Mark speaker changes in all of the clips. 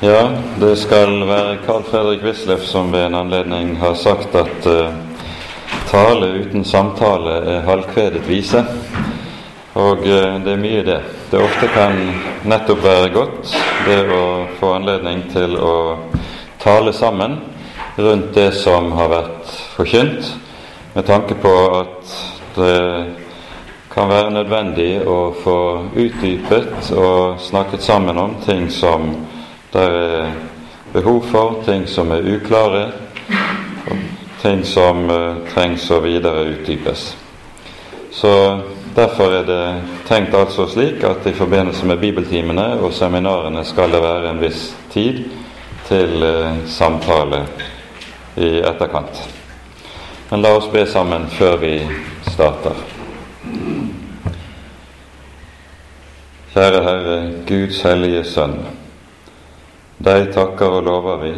Speaker 1: Ja, det skal være Carl Fredrik Wisløff som ved en anledning har sagt at uh, tale uten samtale er halvkvedet vise. Og uh, det er mye det. Det ofte kan nettopp være godt det å få anledning til å tale sammen rundt det som har vært forkynt, med tanke på at det kan være nødvendig å få utdypet og snakket sammen om ting som det er behov for ting som er uklare, og ting som uh, trengs å videre utdypes. Så Derfor er det tenkt altså slik at i forbindelse med bibeltimene og seminarene skal det være en viss tid til uh, samtale i etterkant. Men la oss be sammen før vi starter. Kjære Herre, Guds hellige Sønn. Deg takker og lover vi,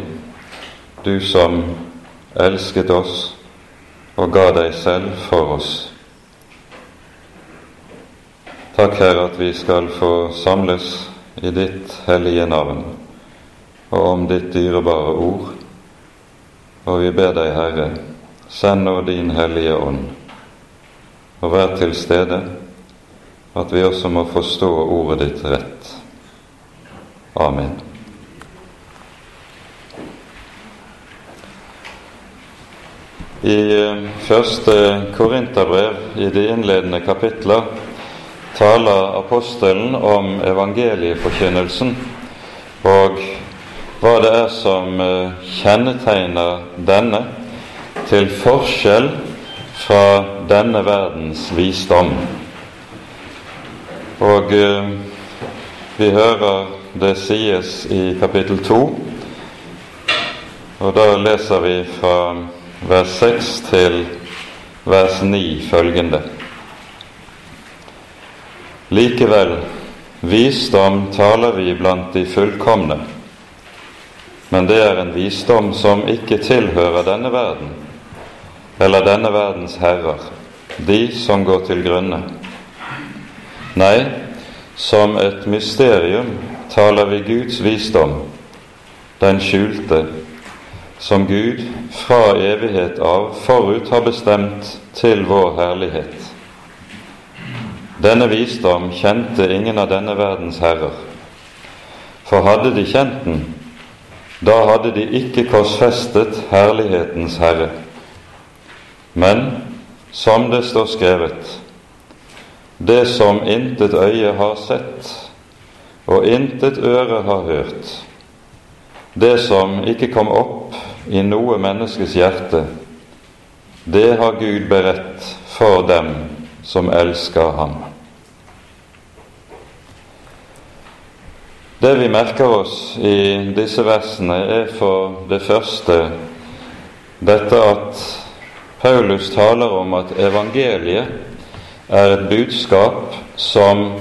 Speaker 1: du som elsket oss og ga deg selv for oss. Takk, Herre, at vi skal få samles i ditt hellige navn og om ditt dyrebare ord. Og vi ber deg, Herre, send nå din Hellige Ånd, og vær til stede, at vi også må forstå ordet ditt rett. Amen. I eh, første Korinterbrev, i de innledende kapitler, taler apostelen om evangelieforkynnelsen og hva det er som eh, kjennetegner denne, til forskjell fra denne verdens visdom. Og eh, vi hører det sies i kapittel to, og da leser vi fra vers 6 til vers 9 følgende. Likevel, visdom taler vi blant de fullkomne, men det er en visdom som ikke tilhører denne verden, eller denne verdens herrer, de som går til grunne. Nei, som et mysterium taler vi Guds visdom, den skjulte, som Gud fra evighet av forut har bestemt til vår herlighet. Denne visdom kjente ingen av denne verdens herrer. For hadde de kjent den, da hadde de ikke korsfestet herlighetens herre. Men som det står skrevet, det som intet øye har sett, og intet øre har hørt, det som ikke kom opp i noe menneskes hjerte, det har Gud beredt for dem som elsker ham. Det vi merker oss i disse versene, er for det første dette at Paulus taler om at evangeliet er et budskap som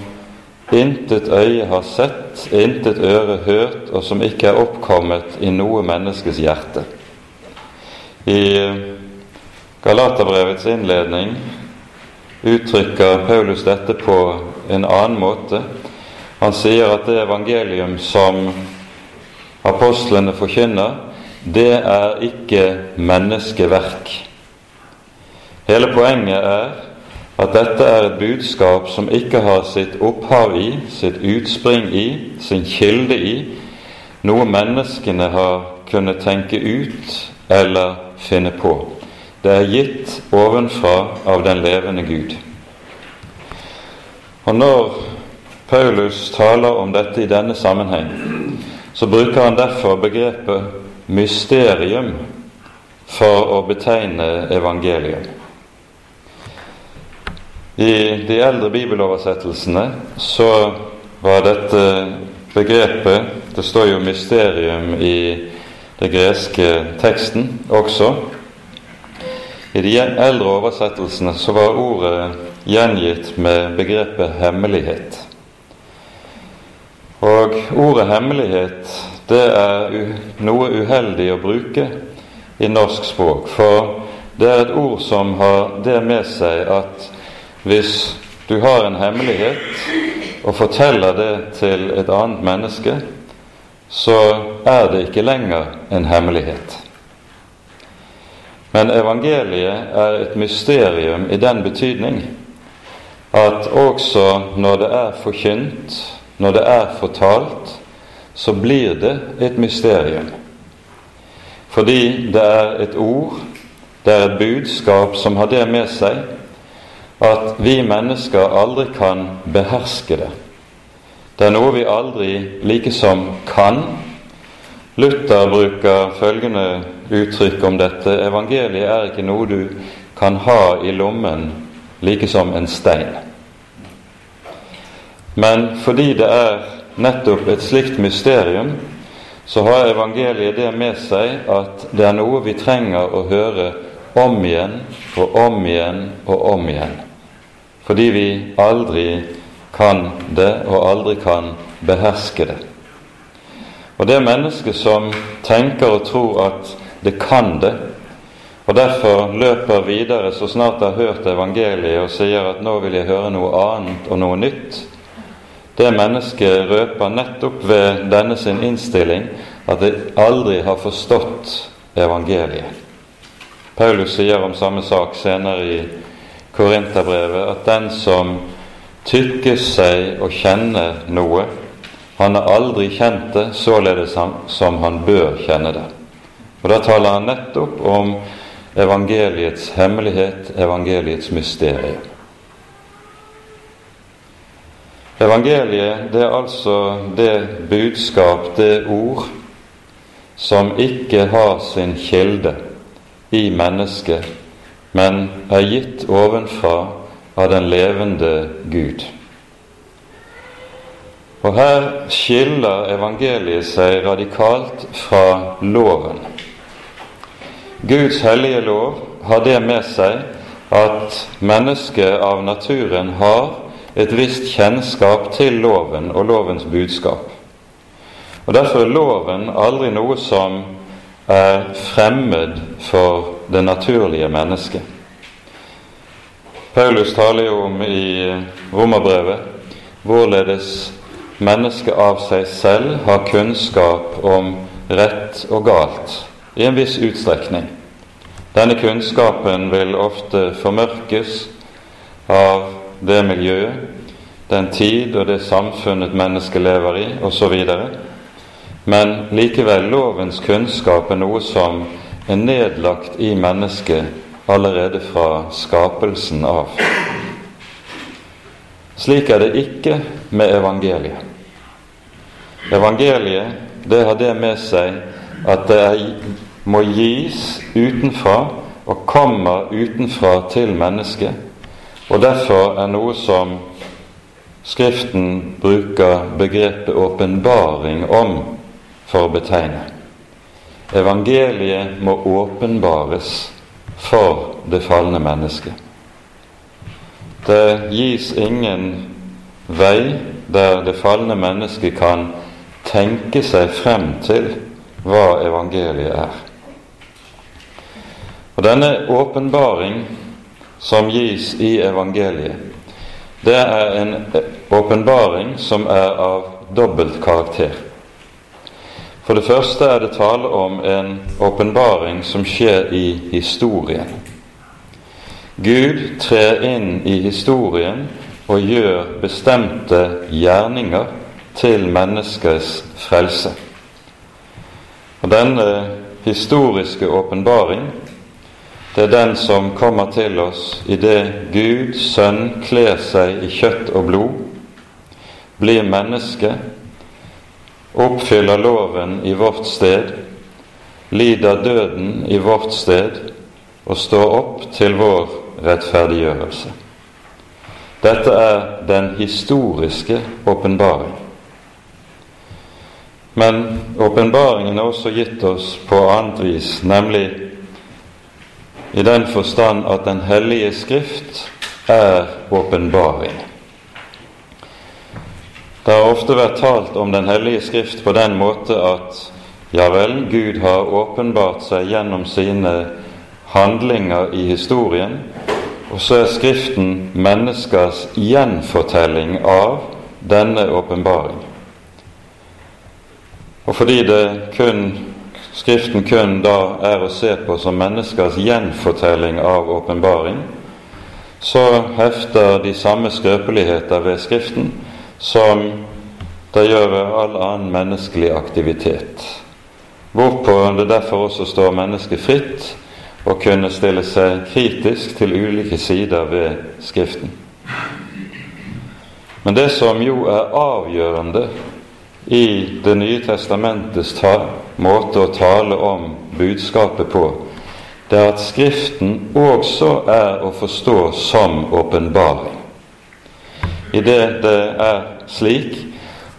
Speaker 1: intet øye har sett, intet øre hørt, og som ikke er oppkommet i noe menneskes hjerte. I Galaterbrevets innledning uttrykker Paulus dette på en annen måte. Han sier at det evangelium som apostlene forkynner, det er ikke menneskeverk. Hele poenget er at dette er et budskap som ikke har sitt opphav i, sitt utspring i, sin kilde i, noe menneskene har kunnet tenke ut eller finne på. Det er gitt ovenfra av den levende Gud. Og når Paulus taler om dette i denne sammenheng, så bruker han derfor begrepet mysterium for å betegne evangeliet. I de eldre bibeloversettelsene så var dette begrepet Det står jo mysterium i den greske teksten også. I de eldre oversettelsene så var ordet gjengitt med begrepet hemmelighet. Og ordet hemmelighet det er noe uheldig å bruke i norsk språk, for det er et ord som har det med seg at hvis du har en hemmelighet og forteller det til et annet menneske, så er det ikke lenger en hemmelighet. Men evangeliet er et mysterium i den betydning at også når det er forkynt, når det er fortalt, så blir det et mysterium. Fordi det er et ord, det er et budskap som har det med seg at vi mennesker aldri kan beherske det. Det er noe vi aldri likesom kan. Luther bruker følgende uttrykk om dette. Evangeliet er ikke noe du kan ha i lommen like som en stein. Men fordi det er nettopp et slikt mysterium, så har evangeliet det med seg at det er noe vi trenger å høre om igjen og om igjen og om igjen. Fordi vi aldri kan det og aldri kan beherske det. Og det mennesket som tenker og tror at det kan det, og derfor løper videre så snart det har hørt evangeliet og sier at 'nå vil jeg høre noe annet og noe nytt', det mennesket røper nettopp ved denne sin innstilling at det aldri har forstått evangeliet. Paulus sier om samme sak senere i Korinterbrevet at den som tykkes seg å kjenne noe, han har aldri kjent det således som han bør kjenne det. Og Da taler han nettopp om evangeliets hemmelighet, evangeliets mysterium. Evangeliet det er altså det budskap, det ord, som ikke har sin kilde i mennesket, men er gitt ovenfra av den levende Gud. Og her skiller evangeliet seg radikalt fra loven. Guds hellige lov har det med seg at mennesket av naturen har et visst kjennskap til loven og lovens budskap. Og Derfor er loven aldri noe som er fremmed for det naturlige mennesket. Paulus taler jo om i Romerbrevet hvorledes mennesket av seg selv har kunnskap om rett og galt i en viss utstrekning. Denne kunnskapen vil ofte formørkes av det miljøet, den tid og det samfunnet mennesket lever i, osv. Men likevel, lovens kunnskap er noe som er nedlagt i mennesket allerede fra skapelsen av. Slik er det ikke med evangeliet. Evangeliet det har det med seg at det er må gis utenfra og kommer utenfra til mennesket, og derfor er noe som Skriften bruker begrepet åpenbaring om for å betegne. Evangeliet må åpenbares for det falne mennesket. Det gis ingen vei der det falne mennesket kan tenke seg frem til hva evangeliet er. Og denne åpenbaring som gis i evangeliet, det er en åpenbaring som er av dobbelt karakter. For det første er det tale om en åpenbaring som skjer i historien. Gud trer inn i historien og gjør bestemte gjerninger til menneskets frelse. Og Denne historiske åpenbaring det er den som kommer til oss idet Gud, Sønn, kler seg i kjøtt og blod, blir menneske, oppfyller loven i vårt sted, lider døden i vårt sted og står opp til vår rettferdiggjørelse. Dette er den historiske åpenbaring. Men åpenbaringen er også gitt oss på annet vis, nemlig i den forstand at Den hellige Skrift er åpenbaring. Det har ofte vært talt om Den hellige Skrift på den måte at ja vel, Gud har åpenbart seg gjennom sine handlinger i historien, og så er Skriften menneskers gjenfortelling av denne åpenbaring. Og fordi kun, Skriften kun da er å se på som menneskers gjenfortelling av åpenbaring, så hefter de samme skrøpeligheter ved Skriften som det gjør ved all annen menneskelig aktivitet. Hvorpå det derfor også står mennesket fritt å kunne stille seg kritisk til ulike sider ved Skriften. Men det som jo er avgjørende i Det nye testamentets måte å tale om budskapet på, det er at Skriften også er å forstå som åpenbaring. I det det er slik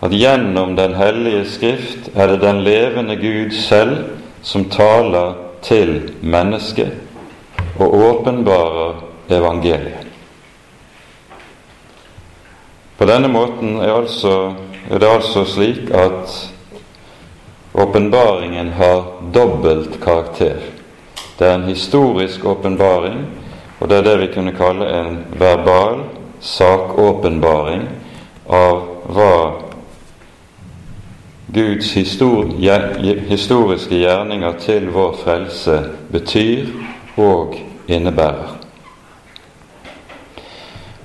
Speaker 1: at gjennom Den hellige Skrift er det den levende Gud selv som taler til mennesket og åpenbarer evangeliet. På denne måten er, altså, er det altså slik at åpenbaringen har dobbelt karakter. Det er en historisk åpenbaring, og det er det vi kunne kalle en verbal sakåpenbaring av hva Guds historiske gjerninger til vår frelse betyr og innebærer.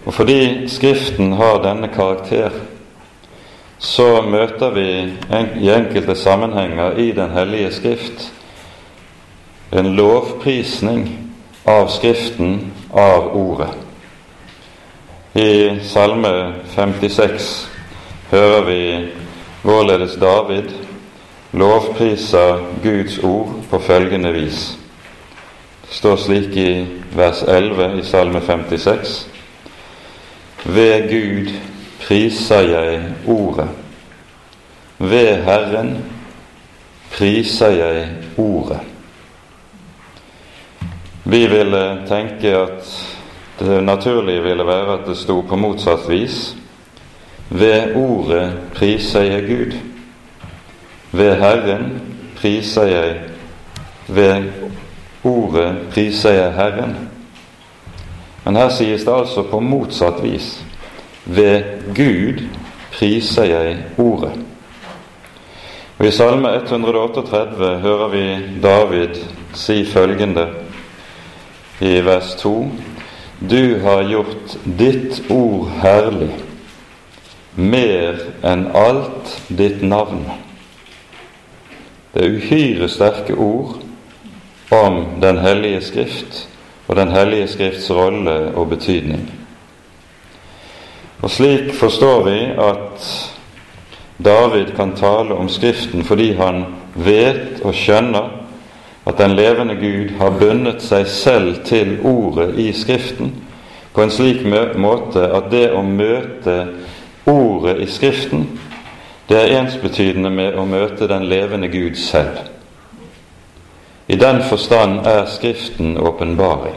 Speaker 1: Og fordi Skriften har denne karakter, så møter vi i enkelte sammenhenger i Den hellige Skrift en lovprisning av Skriften, av Ordet. I Salme 56 hører vi vårledes David lovpriser Guds ord på følgende vis. Det står slik i vers 11 i Salme 56.: Ved Gud priser jeg Ordet. Ved Herren priser jeg Ordet. Vi ville tenke at det naturlige ville være at det sto på motsatt vis. Ved ordet priser jeg Gud. Ved Herren priser jeg Ved ordet priser jeg Herren. Men her sies det altså på motsatt vis. Ved Gud priser jeg Ordet. Og I Salme 138 hører vi David si følgende i vers 2.: Du har gjort ditt ord herlig mer enn alt ditt navn. Det er uhyre sterke ord om Den hellige Skrift og Den hellige Skrifts rolle og betydning. Og slik forstår vi at David kan tale om Skriften fordi han vet og skjønner at den levende Gud har bundet seg selv til ordet i Skriften på en slik måte at det å møte Ordet i Skriften, det er ensbetydende med å møte den levende Gud selv. I den forstand er Skriften åpenbaring.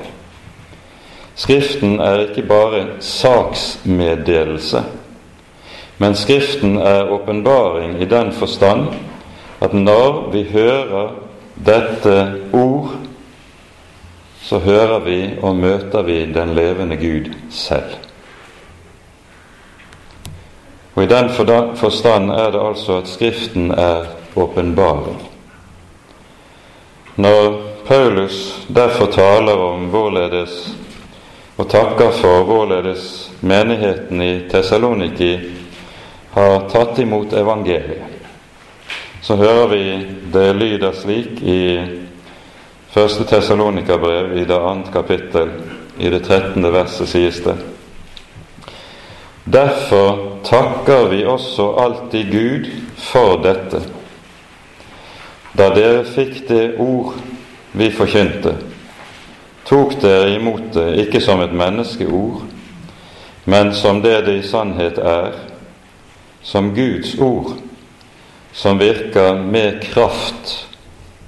Speaker 1: Skriften er ikke bare saksmeddelelse, men Skriften er åpenbaring i den forstand at når vi hører dette ord, så hører vi og møter vi den levende Gud selv. Og I den forstand er det altså at Skriften er åpenbaring. Når Paulus derfor taler om hvorledes og takker for hvorledes menigheten i Tessaloniki har tatt imot evangeliet, så hører vi det lyder slik i 1. Tessalonika-brev i det annet kapittel, i det trettende verset sies det:" Derfor takker vi også alltid Gud for dette. Da dere fikk det ord vi forkynte, tok dere imot det ikke som et menneskeord, men som det det i sannhet er, som Guds ord, som virker med kraft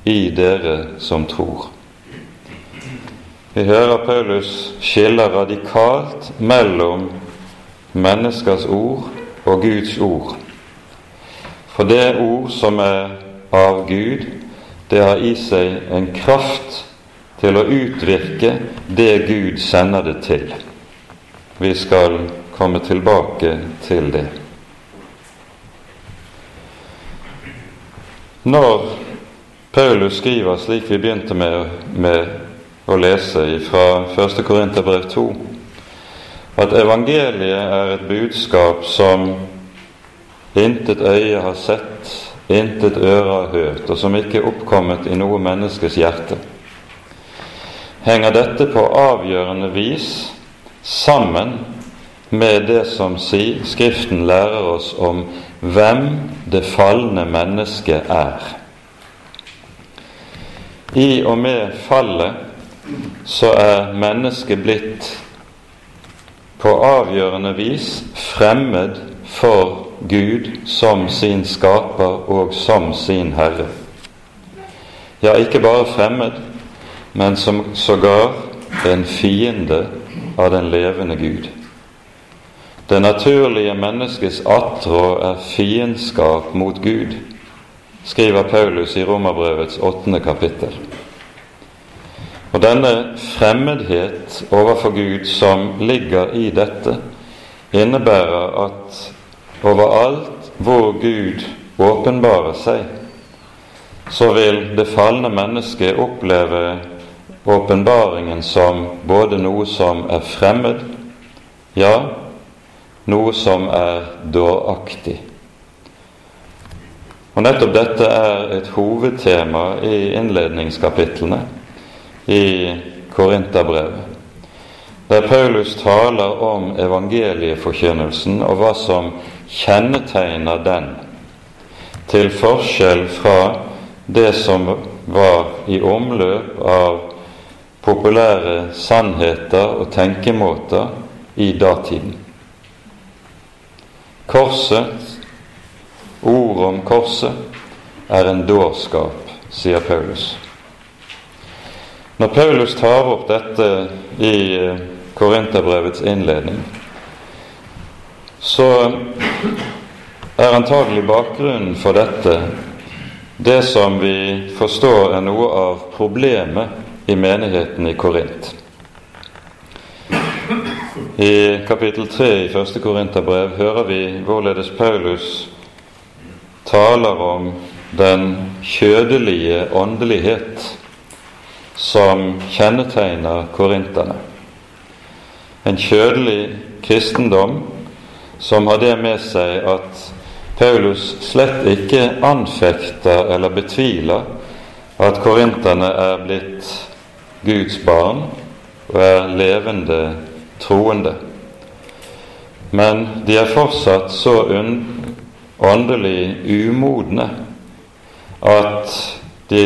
Speaker 1: i dere som tror. Vi hører Paulus skiller radikalt mellom menneskers ord og Guds ord. For det ord som er av Gud, det har i seg en kraft til å utvirke det Gud sender det til. Vi skal komme tilbake til det. Når Paulus skriver, slik vi begynte med, med å lese fra 1. Korinterbrev 2, at evangeliet er et budskap som intet øye har sett, intet øre har hørt, og som ikke er oppkommet i noe menneskes hjerte, henger dette på avgjørende vis sammen med det som Skriften lærer oss om hvem det falne mennesket er. I og med fallet så er mennesket blitt på avgjørende vis fremmed for Gud som sin skaper og som sin Herre. Ja, ikke bare fremmed, men som sågar en fiende av den levende Gud. Det naturlige menneskets attrå er fiendskap mot Gud, skriver Paulus i Romerbrevets åttende kapittel. Og denne fremmedhet overfor Gud som ligger i dette, innebærer at overalt hvor Gud åpenbarer seg, så vil det falne mennesket oppleve åpenbaringen som både noe som er fremmed, ja, noe som er dåraktig. Og Nettopp dette er et hovedtema i innledningskapitlene i Korinterbrevet, der Paulus taler om evangelieforkynnelsen og hva som kjennetegner den, til forskjell fra det som var i omløp av populære sannheter og tenkemåter i datiden. Korset, ordet om korset, er en dårskap, sier Paulus. Når Paulus tar opp dette i eh, Korinterbrevets innledning, så er antagelig bakgrunnen for dette det som vi forstår er noe av problemet i menigheten i Korint. I kapittel 3 i første Korinterbrev hører vi hvorledes Paulus taler om den kjødelige åndelighet som kjennetegner korinterne. En kjødelig kristendom som har det med seg at Paulus slett ikke anfekter eller betviler at korinterne er blitt Guds barn og er levende troende. Men de er fortsatt så åndelig umodne at de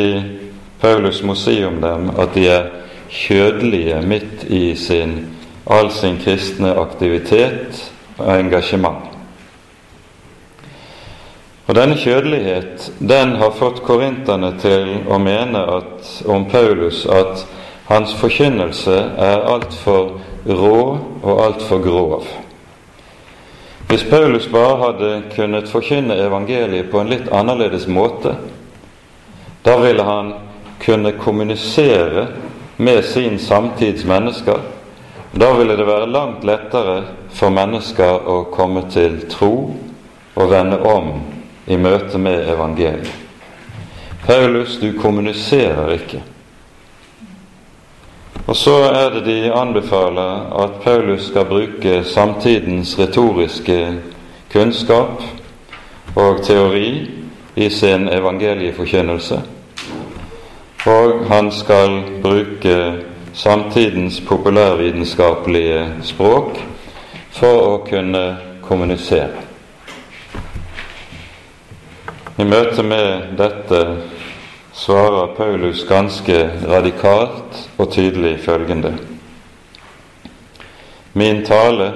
Speaker 1: Paulus må si om dem at de er kjødelige midt i sin, all sin kristne aktivitet og engasjement. Og Denne kjødelighet den har fått korinterne til å mene at, om Paulus at hans forkynnelse er altfor rå og altfor grov. Hvis Paulus bare hadde kunnet forkynne evangeliet på en litt annerledes måte, da ville han kunne kommunisere med sin samtids mennesker. Da ville det være langt lettere for mennesker å komme til tro og vende om i møte med evangeliet. Paulus, du kommuniserer ikke. Og så er det de anbefaler at Paulus skal bruke samtidens retoriske kunnskap og teori i sin evangelieforkynnelse og han skal bruke samtidens populærvitenskapelige språk for å kunne kommunisere. I møte med dette svarer Paulus ganske radikalt og tydelig følgende Min tale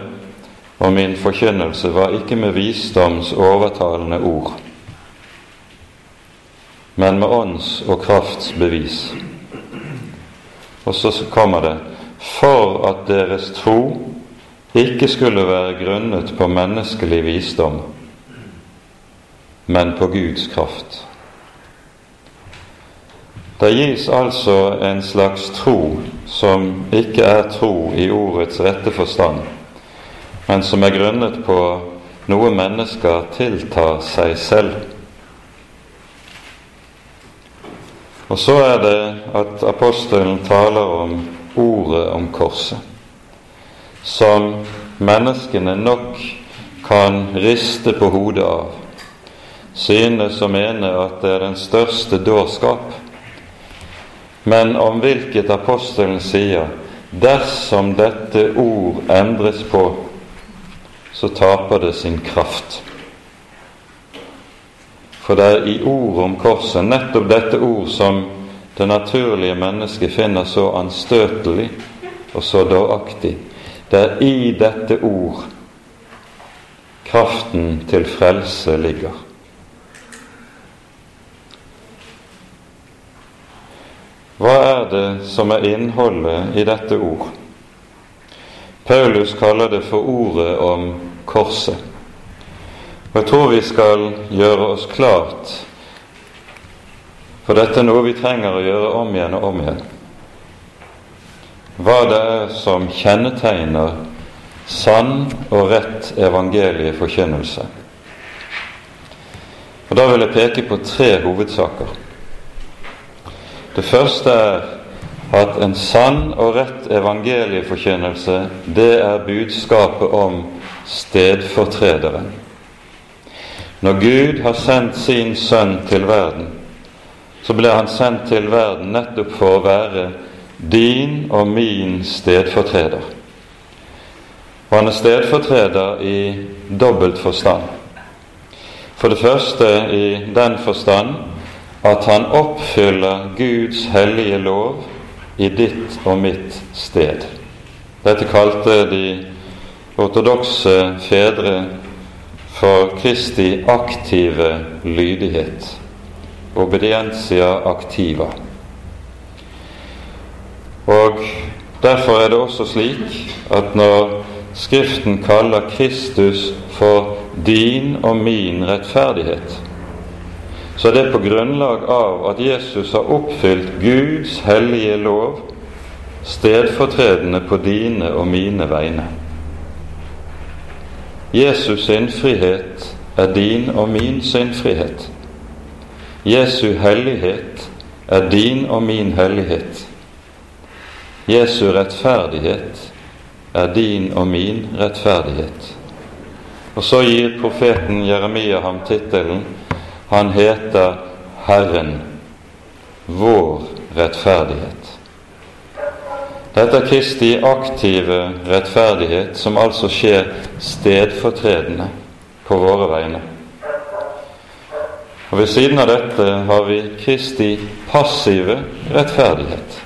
Speaker 1: og min forkynnelse var ikke med visdoms overtalende ord men med ånds og krafts bevis. Og så kommer det for at deres tro ikke skulle være grunnet på menneskelig visdom, men på Guds kraft. Det gis altså en slags tro som ikke er tro i ordets rette forstand, men som er grunnet på noe mennesker tiltar seg selv. Og så er det at apostelen taler om ordet om korset, som menneskene nok kan riste på hodet av, synes å mene at det er den største dårskap, men om hvilket apostelen sier dersom dette ord endres på, så taper det sin kraft. For det er i ordet om korset, nettopp dette ord som det naturlige mennesket finner så anstøtelig og så dåraktig, det er i dette ord kraften til frelse ligger. Hva er det som er innholdet i dette ord? Paulus kaller det for ordet om korset. Og jeg tror vi skal gjøre oss klart, for dette er noe vi trenger å gjøre om igjen og om igjen, hva det er som kjennetegner sann og rett evangelieforkynnelse. Og Da vil jeg peke på tre hovedsaker. Det første er at en sann og rett evangelieforkynnelse, det er budskapet om stedfortrederen. Når Gud har sendt sin sønn til verden, så ble han sendt til verden nettopp for å være din og min stedfortreder. Og han er stedfortreder i dobbelt forstand. For det første i den forstand at han oppfyller Guds hellige lov i ditt og mitt sted. Dette kalte de ortodokse fedre for Kristi aktive lydighet. Obedientia activa. Og Derfor er det også slik at når Skriften kaller Kristus for din og min rettferdighet, så er det på grunnlag av at Jesus har oppfylt Guds hellige lov stedfortredende på dine og mine vegne. Jesus syndfrihet er din og min syndfrihet. Jesu hellighet er din og min hellighet. Jesu rettferdighet er din og min rettferdighet. Og så gir profeten Jeremia ham tittelen Han heter Herren, vår rettferdighet. Dette er Kristi aktive rettferdighet, som altså skjer stedfortredende på våre vegne. Og Ved siden av dette har vi Kristi passive rettferdighet.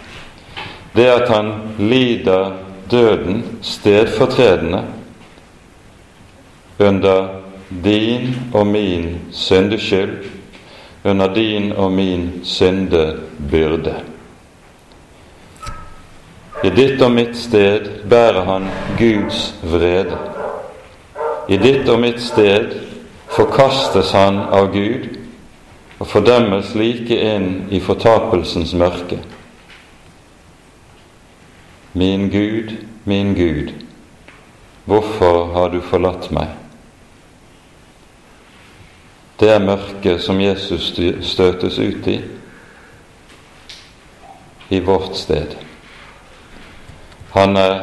Speaker 1: Det at han lider døden stedfortredende under din og min syndeskyld, under din og min syndebyrde. I ditt og mitt sted bærer han Guds vrede. I ditt og mitt sted forkastes han av Gud og fordømmes like inn i fortapelsens mørke. Min Gud, min Gud, hvorfor har du forlatt meg? Det er mørket som Jesus støtes ut i, i vårt sted. Han er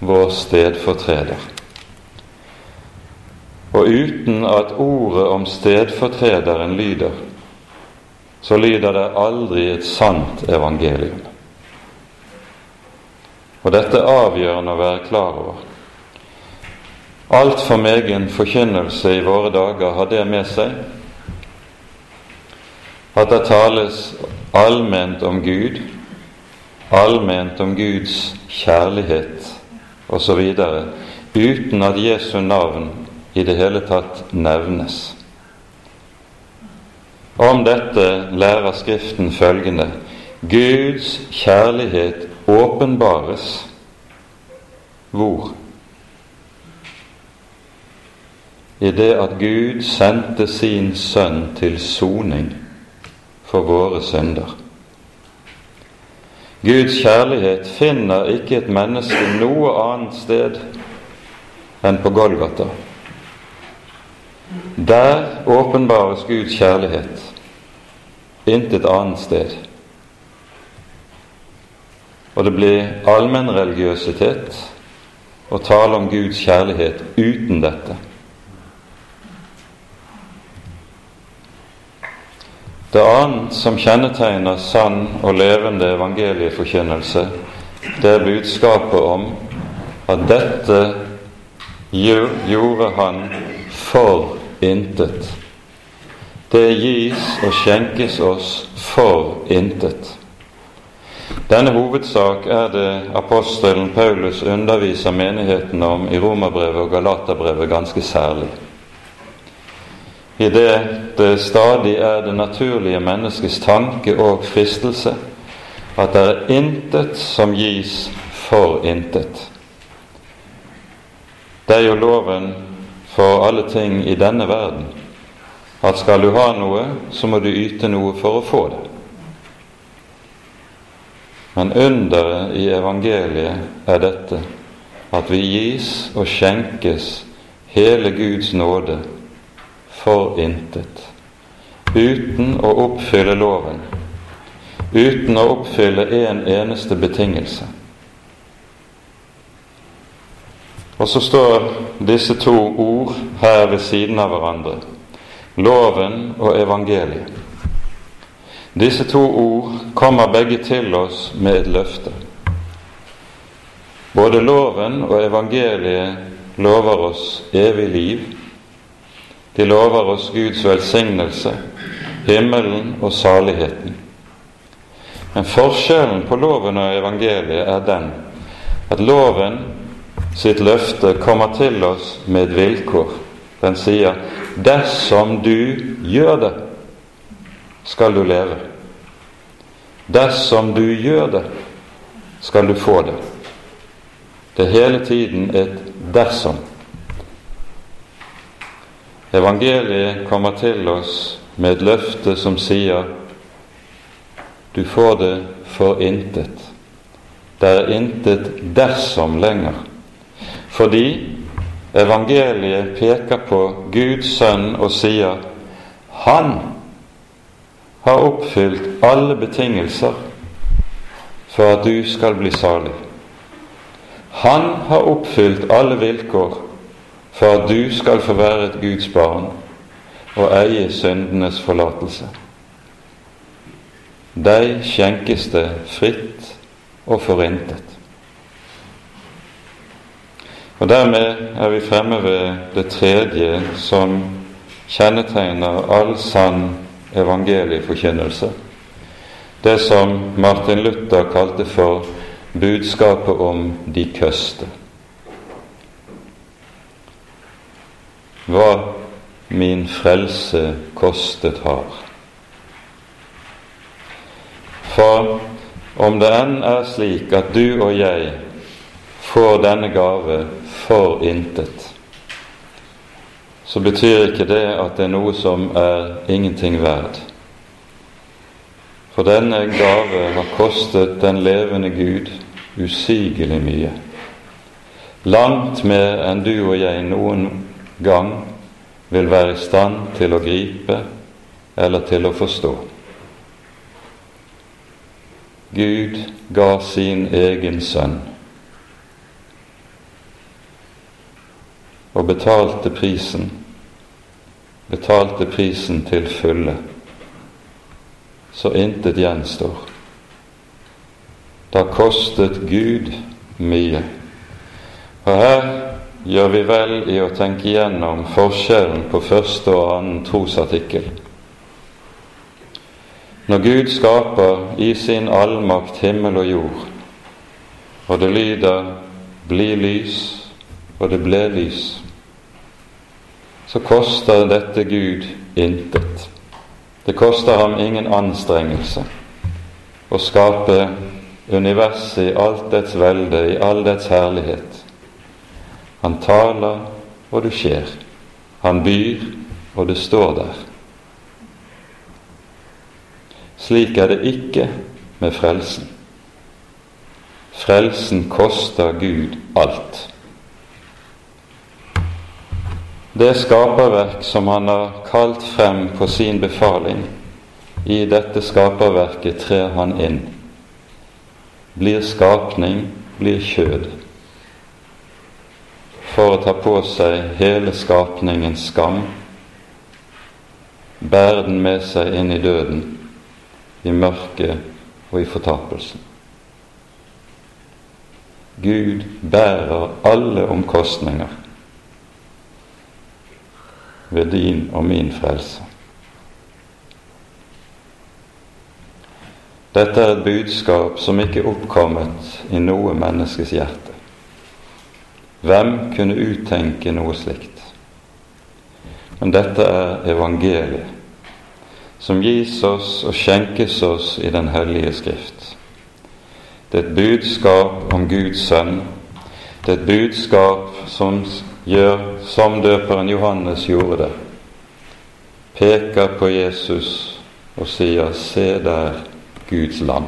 Speaker 1: vår stedfortreder. Og uten at ordet om stedfortrederen lyder, så lyder det aldri et sant evangelium. Og dette er avgjørende å være klar over. Altfor megen forkynnelse i våre dager har det med seg at det tales allment om Gud allment om Guds kjærlighet osv. uten at Jesu navn i det hele tatt nevnes. Om dette lærer Skriften følgende Guds kjærlighet åpenbares hvor? I det at Gud sendte sin sønn til soning for våre synder. Guds kjærlighet finner ikke et menneske noe annet sted enn på Golgata. Der åpenbares Guds kjærlighet, intet annet sted. og det blir allmennreligiøsitet å tale om Guds kjærlighet uten dette. Det annet som kjennetegner sann og levende evangelieforkynnelse, det er budskapet om at dette gjorde han for intet. Det gis og skjenkes oss for intet. Denne hovedsak er det apostelen Paulus underviser menigheten om i Romerbrevet og Galaterbrevet ganske særlig. I det det stadig er det naturlige menneskets tanke og fristelse at det er intet som gis for intet. Det er jo loven for alle ting i denne verden at skal du ha noe, så må du yte noe for å få det. Men underet i evangeliet er dette at vi gis og skjenkes hele Guds nåde for intet, uten å oppfylle loven, uten å oppfylle en eneste betingelse. Og så står disse to ord her ved siden av hverandre loven og evangeliet. Disse to ord kommer begge til oss med et løfte. Både loven og evangeliet lover oss evig liv. De lover oss Guds velsignelse, himmelen og saligheten. Men forskjellen på loven og evangeliet er den at loven sitt løfte kommer til oss med et vilkår. Den sier 'dersom du gjør det, skal du leve'. Dersom du gjør det, skal du få det. Det er hele tiden et 'dersom'. Evangeliet kommer til oss med et løfte som sier 'du får det for intet'. Det er intet dersom lenger. Fordi evangeliet peker på Guds sønn og sier han har oppfylt alle betingelser for at du skal bli salig. Han har oppfylt alle vilkår for at du skal få være et Guds barn og eie syndenes forlatelse. Deg skjenkes det fritt og forintet. Og Dermed er vi fremme ved det tredje som kjennetegner all sann evangelieforkynnelse. Det som Martin Luther kalte for budskapet om de køste. Hva min frelse kostet har. For om det enn er slik at du og jeg får denne gave for intet, så betyr ikke det at det er noe som er ingenting verd. For denne gave har kostet den levende Gud usigelig mye. Langt mer enn du og jeg noen gang vil være i stand til å gripe eller til å forstå. Gud ga sin egen sønn og betalte prisen, betalte prisen til fulle, så intet gjenstår. Har kostet Gud mye. Og her gjør vi vel i å tenke igjennom forskjellen på første og annen trosartikkel. Når Gud skaper i sin allmakt himmel og jord, og det lyder 'bli lys', og det ble lys, så koster dette Gud intet. Det koster ham ingen anstrengelse å skape universet i alt dets velde, i all dets herlighet. Han taler, og det skjer. Han byr, og det står der. Slik er det ikke med frelsen. Frelsen koster Gud alt. Det skaperverk som han har kalt frem på sin befaling, i dette skaperverket trer han inn. blir skapning, blir kjød, for å ta på seg hele skapningens skam, bære den med seg inn i døden, i mørket og i fortapelsen. Gud bærer alle omkostninger ved din og min frelse. Dette er et budskap som ikke er oppkommet i noe menneskes hjerte. Hvem kunne uttenke noe slikt? Men dette er evangeliet, som gis oss og skjenkes oss i Den hellige Skrift. Det er et budskap om Guds sønn. Det er et budskap som gjør som døperen Johannes gjorde det. Peker på Jesus og sier 'Se der' Guds lam,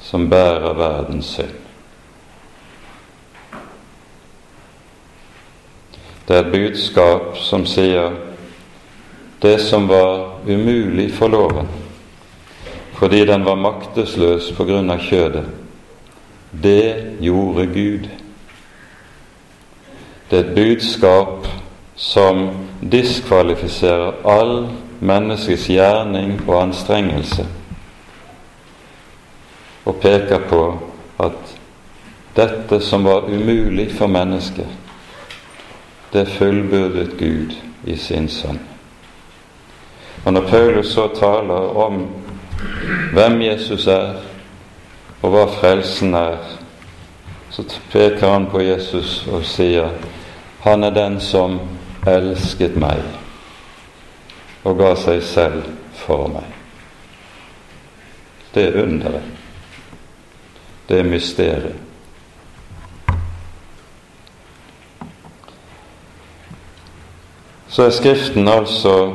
Speaker 1: som bærer verdens synd. Det er et budskap som sier det som var umulig for loven, fordi den var maktesløs på grunn av kjødet, det gjorde Gud. Det er et budskap som diskvalifiserer all menneskets gjerning og anstrengelse, og peker på at dette som var umulig for mennesket, det fullbyrdet Gud i sin Sønn. Og når Paulus så taler om hvem Jesus er, og hva frelsen er, så peker han på Jesus og sier han er den som elsket meg og ga seg selv for meg. Det er underet. Det er mysteriet. Så er Skriften altså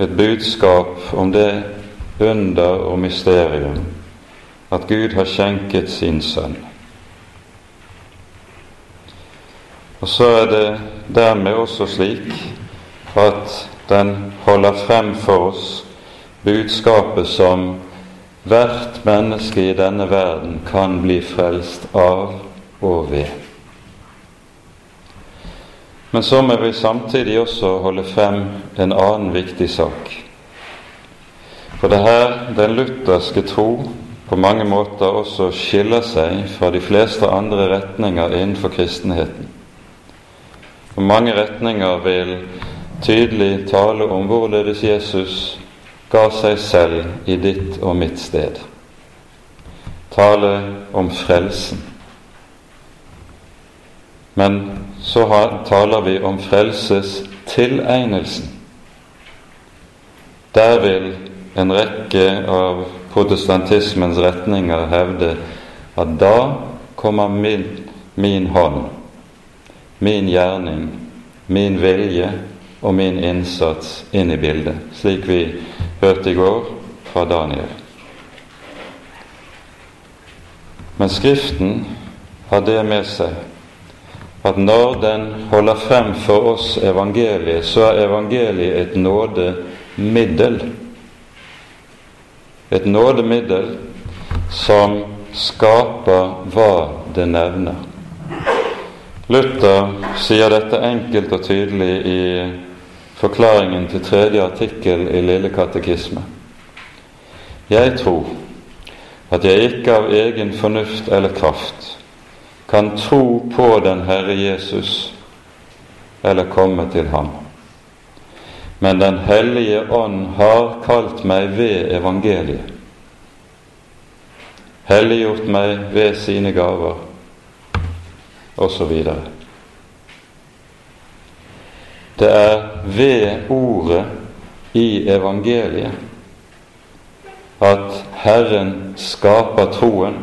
Speaker 1: et budskap om det under og mysterium at Gud har skjenket sin sønn. Og så er det dermed også slik at den holder frem for oss budskapet som hvert menneske i denne verden kan bli frelst av og ved. Men så må vi samtidig også holde frem en annen viktig sak. For det her den lutherske tro på mange måter også skiller seg fra de fleste andre retninger innenfor kristenheten. For mange retninger vil tydelig tale om hvorledes Jesus ga seg selv i ditt og mitt sted. Tale om frelsen. Men så taler vi om frelses tilegnelsen. Der vil en rekke av protestantismens retninger hevde at da kommer min, min hånd, min gjerning, min vilje og min innsats inn i bildet, slik vi hørte i går fra Daniel. Men Skriften har det med seg at når den holder frem for oss evangeliet, så er evangeliet et nådemiddel. Et nådemiddel som skaper hva det nevner. Luther sier dette enkelt og tydelig i forklaringen til tredje artikkel i Lille katekisme. Jeg tror at jeg ikke av egen fornuft eller kraft kan tro på den Herre Jesus eller komme til ham. Men Den hellige ånd har kalt meg ved evangeliet, helliggjort meg ved sine gaver, osv. Det er ved ordet i evangeliet at Herren skaper troen,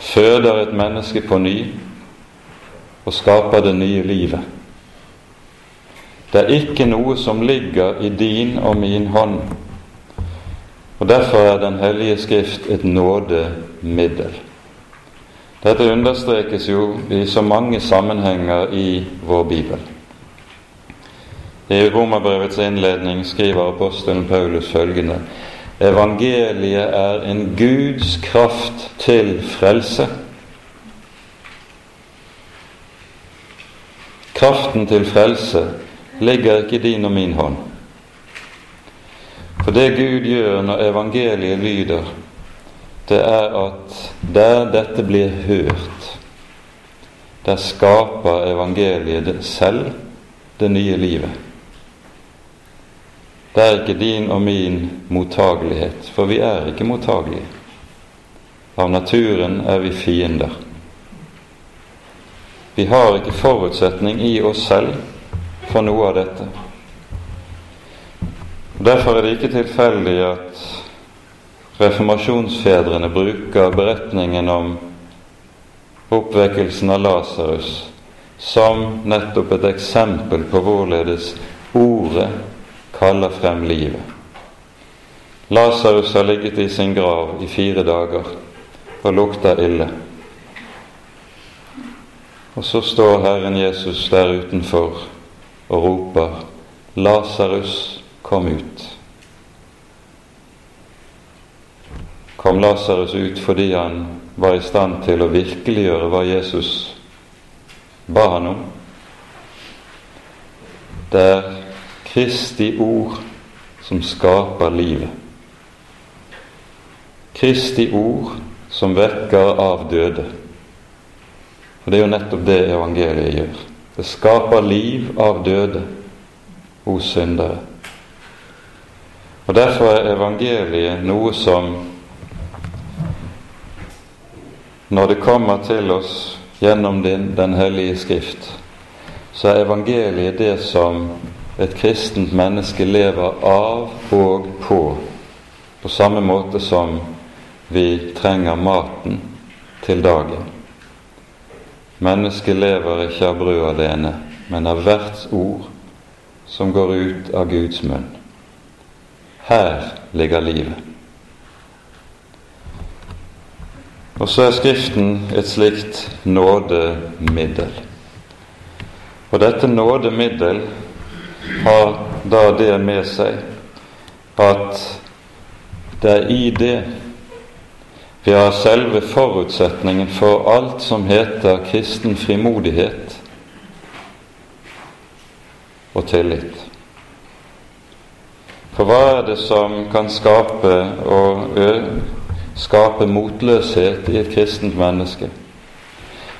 Speaker 1: føder et menneske på ny og skaper det nye livet. Det er ikke noe som ligger i din og min hånd. Og Derfor er Den hellige Skrift et nådemiddel. Dette understrekes jo i så mange sammenhenger i vår bibel. I Romerbrevets innledning skriver apostelen Paulus følgende.: evangeliet er en Guds kraft til frelse. Kraften til frelse ligger ikke i din og min hånd. For det Gud gjør når evangeliet lyder, det er at der dette blir hørt, der skaper evangeliet selv det nye livet. Det er ikke din og min mottagelighet, for vi er ikke mottagelige. Av naturen er vi fiender. Vi har ikke forutsetning i oss selv for noe av dette. Derfor er det ikke tilfeldig at reformasjonsfedrene bruker beretningen om oppvekkelsen av Lasarus som nettopp et eksempel på hvorledes ordet kaller frem livet. Lasarus har ligget i sin grav i fire dager og lukter ille. Og så står Herren Jesus der utenfor og roper 'Lasarus, kom ut'. Kom Lasarus ut fordi han var i stand til å virkeliggjøre hva Jesus ba han om? Det er Kristi ord som skaper livet. Kristi ord som vekker av døde. For det er jo nettopp det evangeliet gjør. Det skaper liv av døde hos syndere. Og Derfor er evangeliet noe som Når det kommer til oss gjennom Den hellige skrift, så er evangeliet det som et kristent menneske lever av og på, på samme måte som vi trenger maten til dagen. Mennesket lever ikke av brød alene, men av hvert ord som går ut av Guds munn. Her ligger livet. Og så er Skriften et slikt nådemiddel. Og dette nådemiddel har da det med seg at det er i det vi har selve forutsetningen for alt som heter kristen frimodighet og tillit. For hva er det som kan skape, og skape motløshet i et kristent menneske?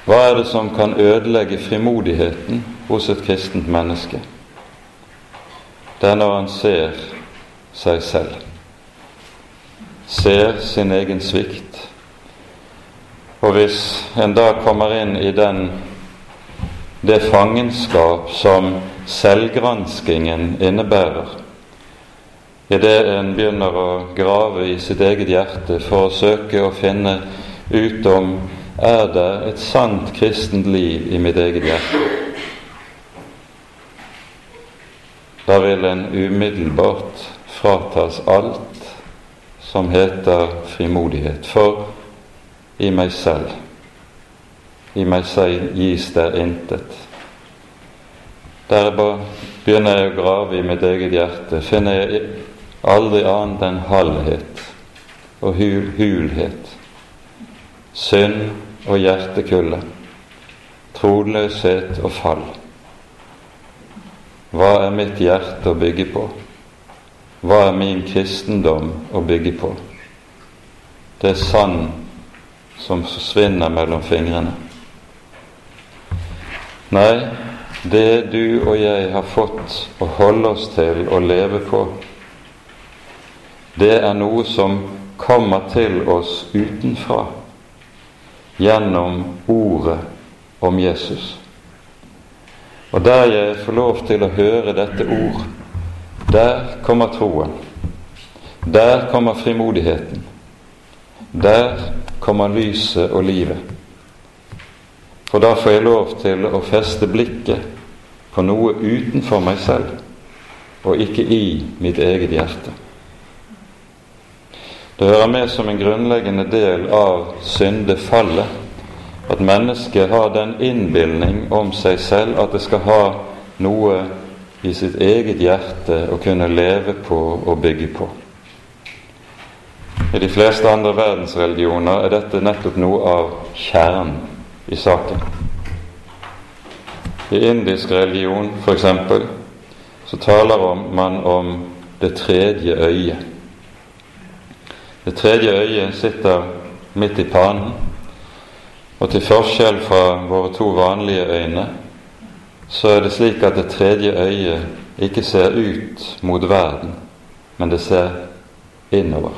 Speaker 1: Hva er det som kan ødelegge frimodigheten hos et kristent menneske? Det er når han ser seg selv, ser sin egen svikt, og hvis en da kommer inn i den, det fangenskap som selvgranskingen innebærer, idet en begynner å grave i sitt eget hjerte for å søke å finne ut om er det et sant kristent liv i mitt eget hjerte. Da vil en umiddelbart fratas alt som heter frimodighet. For i meg selv. I meg selv gis der intet. Der begynner jeg å grave i mitt eget hjerte, finner jeg aldri annet enn halvhet og hul, hulhet, synd og hjertekulde, troløshet og fall. Hva er mitt hjerte å bygge på? Hva er min kristendom å bygge på? Det er sand som forsvinner mellom fingrene. Nei, det du og jeg har fått å holde oss til å leve på, det er noe som kommer til oss utenfra gjennom ordet om Jesus. Og der jeg får lov til å høre dette ord, der kommer troen. Der kommer frimodigheten. Der kommer lyset og livet. For da får jeg lov til å feste blikket på noe utenfor meg selv, og ikke i mitt eget hjerte. Det hører med som en grunnleggende del av syndefallet at mennesket har den innbilning om seg selv at det skal ha noe i sitt eget hjerte å kunne leve på og bygge på. I de fleste andre verdensreligioner er dette nettopp noe av kjernen i saken. I indisk religion, f.eks., så taler man om det tredje øyet. Det tredje øyet sitter midt i pannen, og til forskjell fra våre to vanlige øyne, så er det slik at det tredje øyet ikke ser ut mot verden, men det ser innover.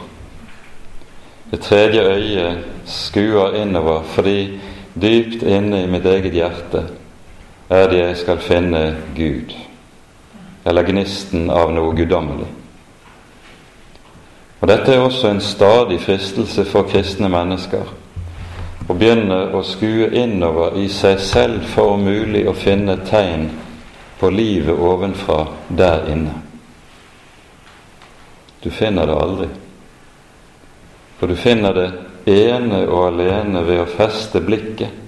Speaker 1: Det tredje øyet skuer innover fordi dypt inne i mitt eget hjerte er det jeg skal finne Gud, eller gnisten av noe guddommelig. Og Dette er også en stadig fristelse for kristne mennesker å begynne å skue innover i seg selv for om mulig å finne tegn på livet ovenfra der inne. Du finner det aldri. For du finner det ene og alene ved å feste blikket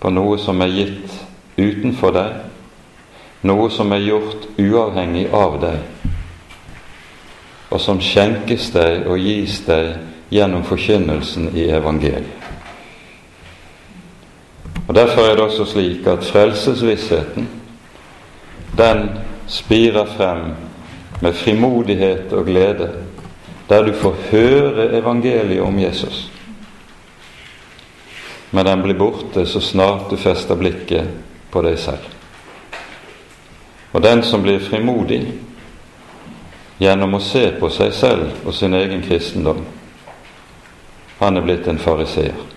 Speaker 1: på noe som er gitt utenfor deg, noe som er gjort uavhengig av deg, og som skjenkes deg og gis deg gjennom forkynnelsen i evangeliet. Og Derfor er det også slik at frelsesvissheten, den spirer frem med frimodighet og glede der du får høre evangeliet om Jesus. Men den blir borte så snart du fester blikket på deg selv. Og den som blir frimodig gjennom å se på seg selv og sin egen kristendom, han er blitt en fariseer.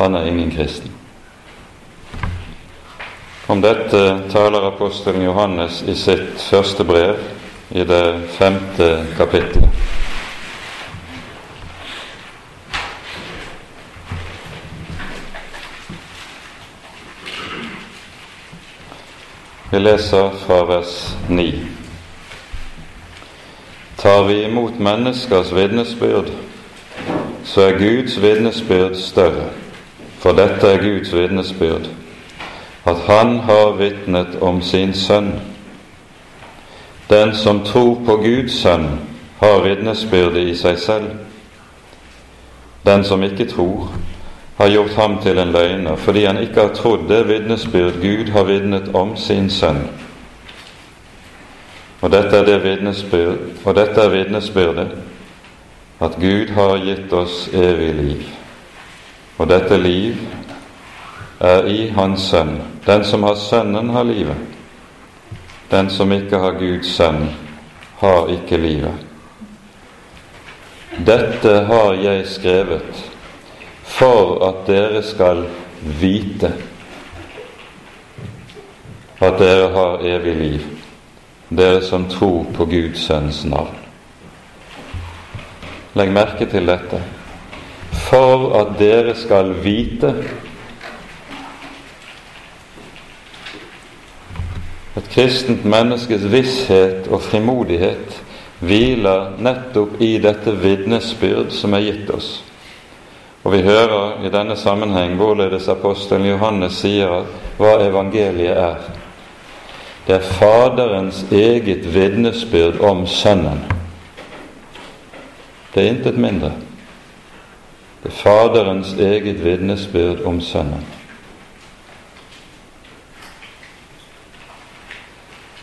Speaker 1: Han er ingen kristen. Om dette taler apostelen Johannes i sitt første brev, i det femte kapittelet. Vi leser fra vers 9. Tar vi imot menneskers vitnesbyrd, så er Guds vitnesbyrd større, for dette er Guds vitnesbyrd, at Han har vitnet om sin Sønn. Den som tror på Guds sønn, har vitnesbyrdet i seg selv. Den som ikke tror, har gjort ham til en løgner, fordi han ikke har trodd det vitnesbyrd Gud har vitnet om sin sønn. Og dette er, det er vitnesbyrdet, at Gud har gitt oss evig liv. Og dette liv er i Hans Sønn. Den som har Sønnen, har livet. Den som ikke har Guds sønn, har ikke livet. Dette har jeg skrevet for at dere skal vite at dere har evig liv, dere som tror på Guds sønns navn. Legg merke til dette. For at dere skal vite Et kristent menneskes visshet og frimodighet hviler nettopp i dette vitnesbyrd som er gitt oss. Og vi hører i denne sammenheng hvorledes apostelen Johannes sier hva evangeliet er. Det er Faderens eget vitnesbyrd om Sønnen. Det er intet mindre. Det er Faderens eget vitnesbyrd om Sønnen.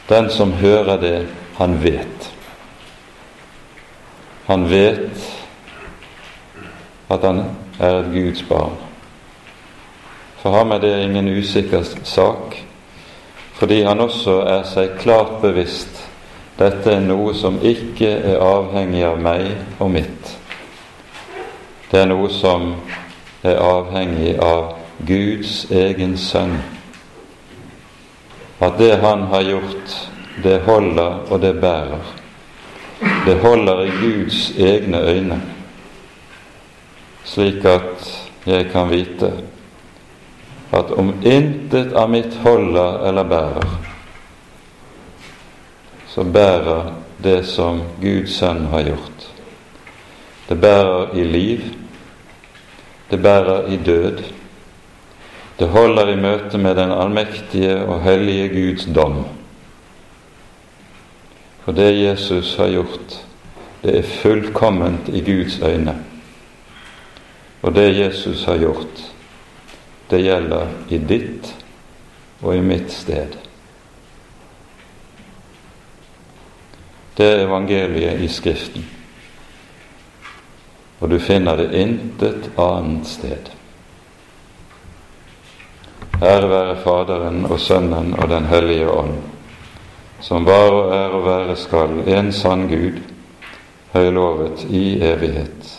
Speaker 1: Den som hører det, han vet. Han vet at han er et Guds barn. For ham er det ingen usikker sak, fordi han også er seg klart bevisst dette er noe som ikke er avhengig av meg og mitt. Det er noe som er avhengig av Guds egen sønn at det han har gjort, det holder og det bærer. Det holder i Guds egne øyne, slik at jeg kan vite at om intet av mitt holder eller bærer, så bærer det som Guds sønn har gjort. Det bærer i liv, det bærer i død, det holder i møte med den allmektige og hellige Guds dom. For det Jesus har gjort, det er fullkomment i Guds øyne. Og det Jesus har gjort, det gjelder i ditt og i mitt sted. Det er evangeliet i Skriften, og du finner det intet annet sted. Ære være Faderen og Sønnen og Den hellige ånd, som var og er og være skal en sann Gud, høylovet i evighet.